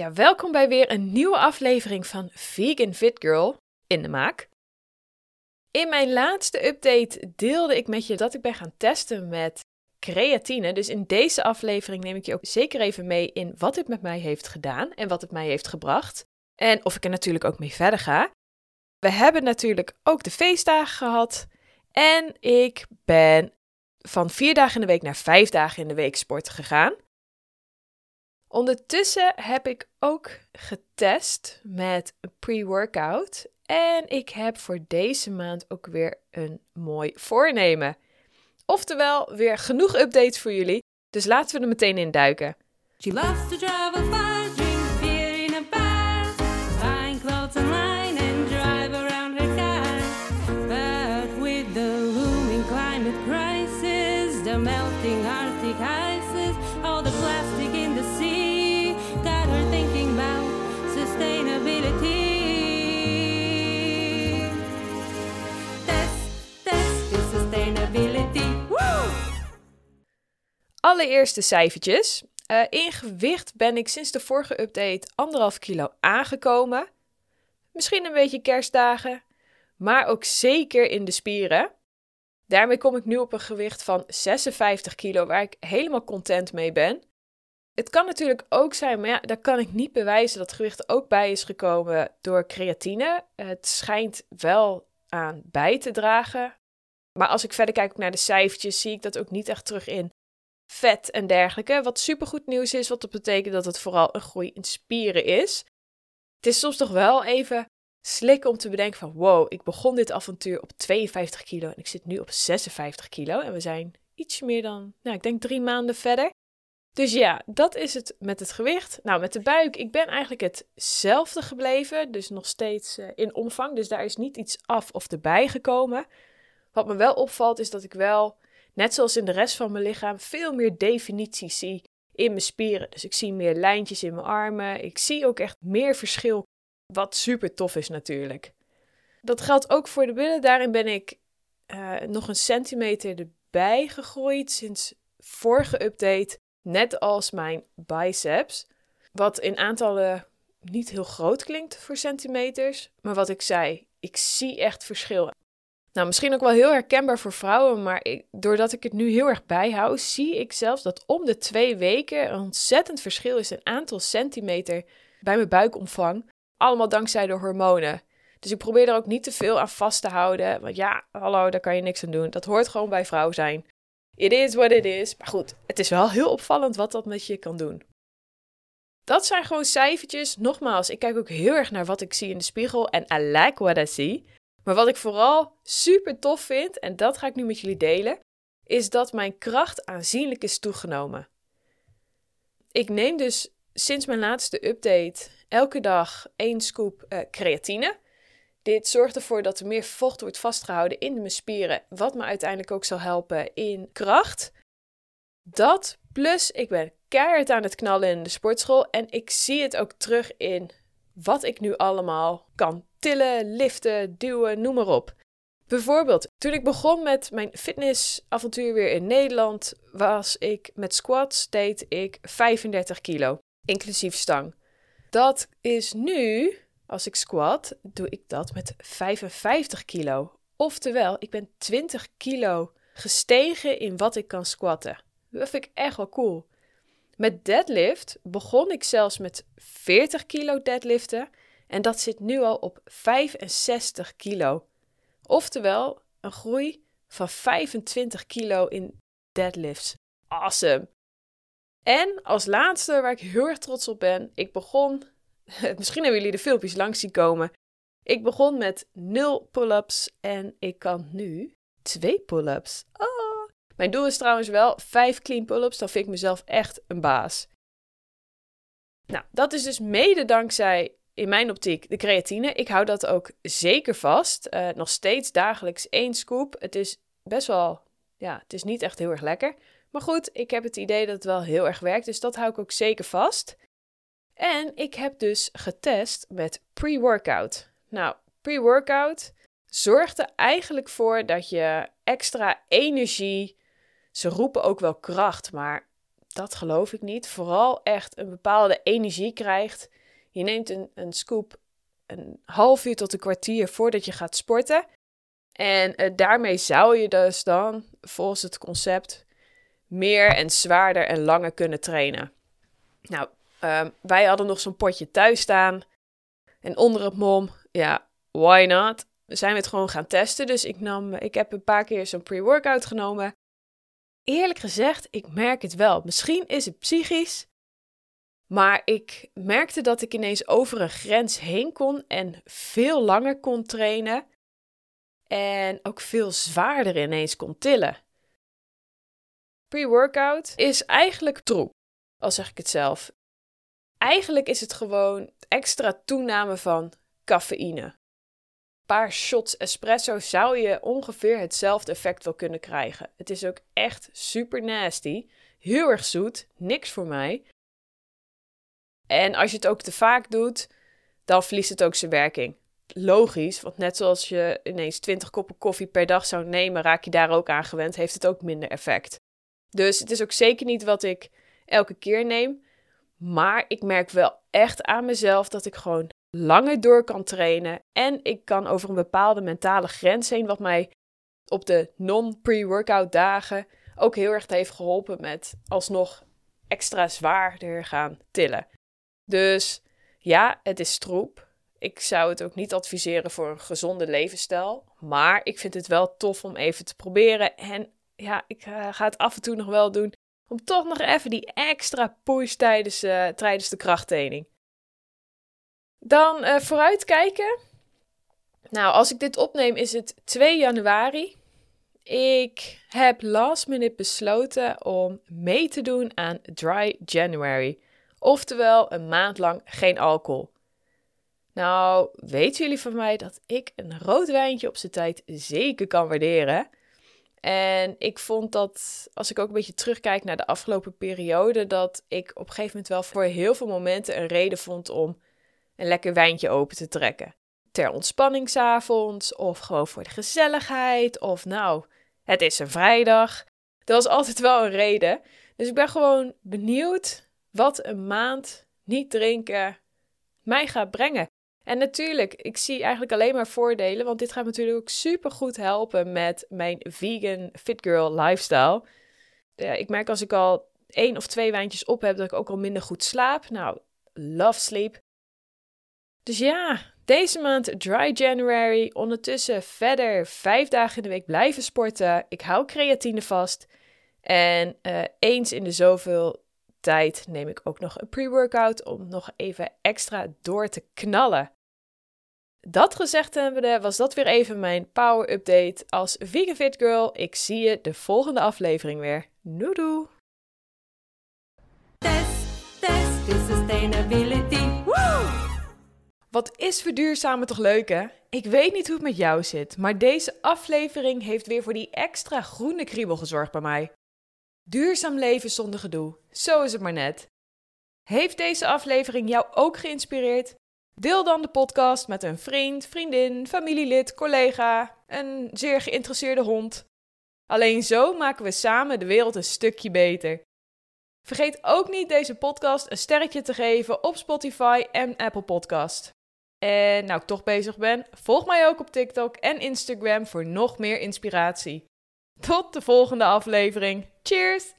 Ja, welkom bij weer een nieuwe aflevering van Vegan Fit Girl in de maak. In mijn laatste update deelde ik met je dat ik ben gaan testen met creatine. Dus in deze aflevering neem ik je ook zeker even mee in wat dit met mij heeft gedaan en wat het mij heeft gebracht. En of ik er natuurlijk ook mee verder ga. We hebben natuurlijk ook de feestdagen gehad. En ik ben van vier dagen in de week naar vijf dagen in de week sporten gegaan. Ondertussen heb ik ook getest met pre-workout. En ik heb voor deze maand ook weer een mooi voornemen. Oftewel, weer genoeg updates voor jullie. Dus laten we er meteen in duiken. Allereerst cijfertjes. Uh, in gewicht ben ik sinds de vorige update anderhalf kilo aangekomen. Misschien een beetje kerstdagen, maar ook zeker in de spieren. Daarmee kom ik nu op een gewicht van 56 kilo, waar ik helemaal content mee ben. Het kan natuurlijk ook zijn, maar ja, daar kan ik niet bewijzen dat gewicht ook bij is gekomen door creatine. Het schijnt wel aan bij te dragen. Maar als ik verder kijk naar de cijfertjes, zie ik dat ook niet echt terug in vet en dergelijke. Wat supergoed nieuws is, wat dat betekent dat het vooral een groei in spieren is. Het is soms toch wel even slikken om te bedenken van wow, ik begon dit avontuur op 52 kilo en ik zit nu op 56 kilo. En we zijn iets meer dan, nou ik denk drie maanden verder. Dus ja, dat is het met het gewicht. Nou, met de buik, ik ben eigenlijk hetzelfde gebleven, dus nog steeds uh, in omvang. Dus daar is niet iets af of erbij gekomen. Wat me wel opvalt is dat ik wel net zoals in de rest van mijn lichaam, veel meer definitie zie in mijn spieren. Dus ik zie meer lijntjes in mijn armen. Ik zie ook echt meer verschil, wat super tof is natuurlijk. Dat geldt ook voor de billen. Daarin ben ik uh, nog een centimeter erbij gegroeid sinds vorige update. Net als mijn biceps. Wat in aantallen niet heel groot klinkt voor centimeters. Maar wat ik zei, ik zie echt verschil. Nou, misschien ook wel heel herkenbaar voor vrouwen, maar ik, doordat ik het nu heel erg bijhoud, zie ik zelfs dat om de twee weken een ontzettend verschil is in aantal centimeter bij mijn buikomvang. Allemaal dankzij de hormonen. Dus ik probeer er ook niet te veel aan vast te houden. Want ja, hallo, daar kan je niks aan doen. Dat hoort gewoon bij vrouw zijn. It is what it is. Maar goed, het is wel heel opvallend wat dat met je kan doen. Dat zijn gewoon cijfertjes. Nogmaals, ik kijk ook heel erg naar wat ik zie in de spiegel. En I like what I see. Maar wat ik vooral super tof vind, en dat ga ik nu met jullie delen, is dat mijn kracht aanzienlijk is toegenomen. Ik neem dus sinds mijn laatste update elke dag één scoop uh, creatine. Dit zorgt ervoor dat er meer vocht wordt vastgehouden in mijn spieren, wat me uiteindelijk ook zal helpen in kracht. Dat plus ik ben keihard aan het knallen in de sportschool en ik zie het ook terug in wat ik nu allemaal kan tillen, liften, duwen, noem maar op. Bijvoorbeeld, toen ik begon met mijn fitnessavontuur weer in Nederland, was ik met squats deed ik 35 kilo, inclusief stang. Dat is nu, als ik squat, doe ik dat met 55 kilo. Oftewel, ik ben 20 kilo gestegen in wat ik kan squatten. Dat vind ik echt wel cool. Met deadlift begon ik zelfs met 40 kilo deadliften en dat zit nu al op 65 kilo. Oftewel een groei van 25 kilo in deadlifts. Awesome! En als laatste, waar ik heel erg trots op ben, ik begon, misschien hebben jullie de filmpjes langs zien komen. Ik begon met 0 pull-ups en ik kan nu 2 pull-ups. Oh. Mijn doel is trouwens wel 5 clean pull-ups, dan vind ik mezelf echt een baas. Nou, dat is dus mede dankzij in mijn optiek de creatine. Ik hou dat ook zeker vast. Uh, nog steeds dagelijks één scoop. Het is best wel, ja, het is niet echt heel erg lekker. Maar goed, ik heb het idee dat het wel heel erg werkt, dus dat hou ik ook zeker vast. En ik heb dus getest met pre-workout. Nou, pre-workout zorgt er eigenlijk voor dat je extra energie, ze roepen ook wel kracht, maar dat geloof ik niet. Vooral echt een bepaalde energie krijgt. Je neemt een, een scoop een half uur tot een kwartier voordat je gaat sporten. En uh, daarmee zou je dus dan, volgens het concept, meer en zwaarder en langer kunnen trainen. Nou, um, wij hadden nog zo'n potje thuis staan. En onder het mom, ja, why not? Zijn we het gewoon gaan testen. Dus ik, nam, ik heb een paar keer zo'n pre-workout genomen. Eerlijk gezegd, ik merk het wel. Misschien is het psychisch. Maar ik merkte dat ik ineens over een grens heen kon en veel langer kon trainen. En ook veel zwaarder ineens kon tillen. Pre-workout is eigenlijk troep, al zeg ik het zelf. Eigenlijk is het gewoon extra toename van cafeïne. Een paar shots espresso zou je ongeveer hetzelfde effect wel kunnen krijgen. Het is ook echt super nasty. Heel erg zoet, niks voor mij. En als je het ook te vaak doet, dan verliest het ook zijn werking. Logisch, want net zoals je ineens 20 koppen koffie per dag zou nemen, raak je daar ook aan gewend, heeft het ook minder effect. Dus het is ook zeker niet wat ik elke keer neem. Maar ik merk wel echt aan mezelf dat ik gewoon langer door kan trainen. En ik kan over een bepaalde mentale grens heen, wat mij op de non-pre-workout dagen ook heel erg heeft geholpen met alsnog extra zwaarder gaan tillen. Dus ja, het is troep. Ik zou het ook niet adviseren voor een gezonde levensstijl. Maar ik vind het wel tof om even te proberen. En ja, ik uh, ga het af en toe nog wel doen. Om toch nog even die extra push tijdens, tijdens de krachttraining. Dan uh, vooruitkijken. Nou, als ik dit opneem is het 2 januari. Ik heb last minute besloten om mee te doen aan Dry January. Oftewel een maand lang geen alcohol. Nou, weten jullie van mij dat ik een rood wijntje op zijn tijd zeker kan waarderen? En ik vond dat, als ik ook een beetje terugkijk naar de afgelopen periode, dat ik op een gegeven moment wel voor heel veel momenten een reden vond om een lekker wijntje open te trekken. Ter ontspanningsavonds, of gewoon voor de gezelligheid, of nou, het is een vrijdag. Dat was altijd wel een reden. Dus ik ben gewoon benieuwd wat een maand niet drinken mij gaat brengen. En natuurlijk, ik zie eigenlijk alleen maar voordelen, want dit gaat natuurlijk ook super goed helpen met mijn vegan fit girl lifestyle. Ja, ik merk als ik al één of twee wijntjes op heb, dat ik ook al minder goed slaap. Nou, love sleep. Dus ja, deze maand dry January. Ondertussen verder vijf dagen in de week blijven sporten. Ik hou creatine vast. En uh, eens in de zoveel tijd neem ik ook nog een pre-workout om nog even extra door te knallen. Dat gezegd hebbende was dat weer even mijn power update als Vegan Fit Girl. Ik zie je de volgende aflevering weer. Doei Test, test, sustainability. Woo! Wat is verduurzamen toch leuk hè? Ik weet niet hoe het met jou zit, maar deze aflevering heeft weer voor die extra groene kriebel gezorgd bij mij. Duurzaam leven zonder gedoe, zo is het maar net. Heeft deze aflevering jou ook geïnspireerd? Deel dan de podcast met een vriend, vriendin, familielid, collega, een zeer geïnteresseerde hond. Alleen zo maken we samen de wereld een stukje beter. Vergeet ook niet deze podcast een sterretje te geven op Spotify en Apple Podcast. En nou ik toch bezig ben, volg mij ook op TikTok en Instagram voor nog meer inspiratie. Tot de volgende aflevering. Cheers!